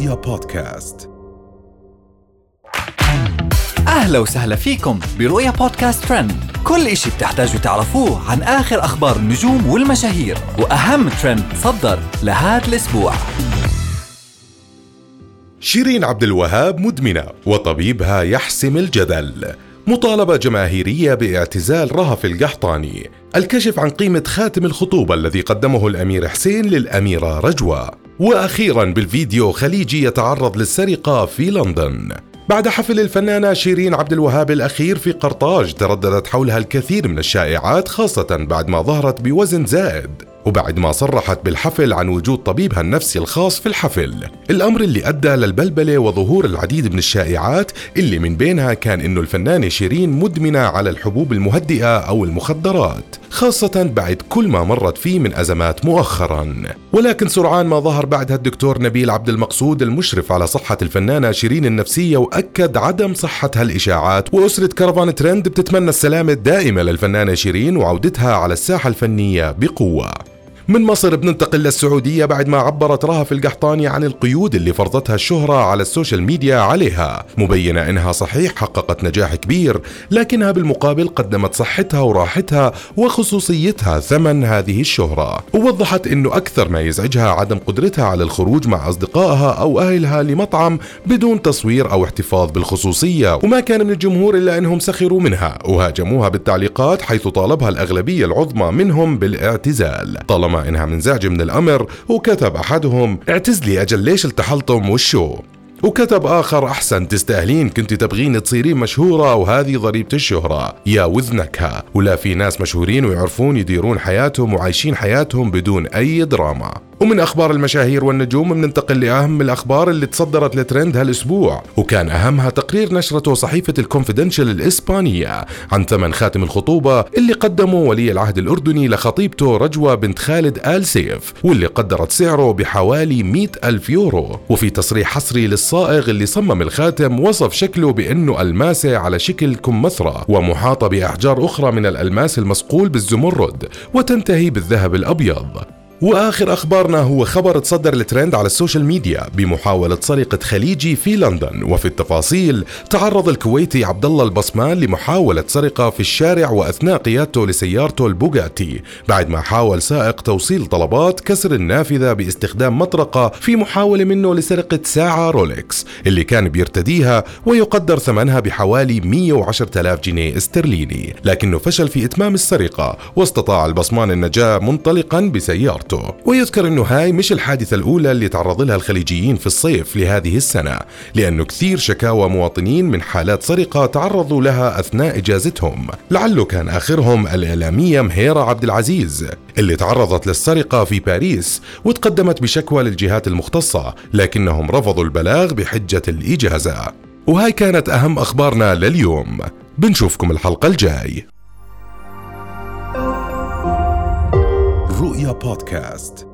رؤيا بودكاست. أهلا وسهلا فيكم برؤيا بودكاست ترند. كل إشي بتحتاجوا تعرفوه عن آخر أخبار النجوم والمشاهير وأهم ترند صدر لهذا الأسبوع. شيرين عبد الوهاب مدمنة وطبيبها يحسم الجدل. مطالبة جماهيرية باعتزال رهف القحطاني. الكشف عن قيمة خاتم الخطوبة الذي قدمه الأمير حسين للأميرة رجوة. وأخيرا بالفيديو خليجي يتعرض للسرقة في لندن. بعد حفل الفنانة شيرين عبد الوهاب الأخير في قرطاج ترددت حولها الكثير من الشائعات خاصة بعد ما ظهرت بوزن زائد. وبعد ما صرحت بالحفل عن وجود طبيبها النفسي الخاص في الحفل. الأمر اللي أدى للبلبلة وظهور العديد من الشائعات اللي من بينها كان إنه الفنانة شيرين مدمنة على الحبوب المهدئة أو المخدرات خاصة بعد كل ما مرت فيه من أزمات مؤخرا. ولكن سرعان ما ظهر بعدها الدكتور نبيل عبد المقصود المشرف على صحة الفنانة شيرين النفسية وأكد عدم صحة هالإشاعات وأسرة كرفان ترند بتتمنى السلامة الدائمة للفنانة شيرين وعودتها على الساحة الفنية بقوة. من مصر بننتقل للسعودية بعد ما عبرت رهف القحطاني عن القيود اللي فرضتها الشهرة على السوشيال ميديا عليها. مبينة إنها صحيح حققت نجاح كبير لكنها بالمقابل قدمت صحتها وراحتها وخصوصيتها ثمن هذه الشهرة. ووضحت إنه أكثر ما يزعجها عدم قدرتها على الخروج مع أصدقائها أو أهلها لمطعم بدون تصوير أو احتفاظ بالخصوصية. وما كان من الجمهور إلا إنهم سخروا منها. وهاجموها بالتعليقات حيث طالبها الأغلبية العظمى منهم بالإعتزال. طالما إنها منزعجة من الأمر وكتب أحدهم اعتزلي أجل ليش التحلطم والشو وكتب آخر أحسن تستاهلين كنت تبغين تصيرين مشهورة وهذه ضريبة الشهرة. يا وذنكها ولا في ناس مشهورين ويعرفون يديرون حياتهم وعايشين حياتهم بدون أي دراما. ومن أخبار المشاهير والنجوم بننتقل لأهم الأخبار اللي تصدرت لترند هالأسبوع وكان أهمها تقرير نشرته صحيفة الكونفيدنشال الإسبانية عن ثمن خاتم الخطوبة اللي قدمه ولي العهد الأردني لخطيبته رجوة بنت خالد آل سيف واللي قدرت سعره بحوالي 100 ألف يورو. وفي تصريح حصري للصائغ اللي صمم الخاتم وصف شكله بأنه ألماسة على شكل كمثرى ومحاطة بأحجار أخرى من الألماس المصقول بالزمرد وتنتهي بالذهب الأبيض. وآخر أخبارنا هو خبر تصدر الترند على السوشيال ميديا بمحاولة سرقة خليجي في لندن. وفي التفاصيل تعرض الكويتي عبد الله البصمان لمحاولة سرقة في الشارع وأثناء قيادته لسيارته البوغاتي بعد ما حاول سائق توصيل طلبات كسر النافذة باستخدام مطرقة في محاولة منه لسرقة ساعة رولكس اللي كان بيرتديها ويقدر ثمنها بحوالي 110 آلاف جنيه استرليني. لكنه فشل في إتمام السرقة واستطاع البصمان النجاة منطلقا بسيارته. حياته ويذكر إنه هاي مش الحادثة الأولى اللي تعرض لها الخليجيين في الصيف لهذه السنة لأنه كثير شكاوى مواطنين من حالات سرقة تعرضوا لها أثناء إجازتهم. لعله كان آخرهم الإعلامية مهيرة عبد العزيز اللي تعرضت للسرقة في باريس وتقدمت بشكوى للجهات المختصة لكنهم رفضوا البلاغ بحجة الإجازة. وهاي كانت أهم أخبارنا لليوم. بنشوفكم الحلقة الجاي. رؤيا بودكاست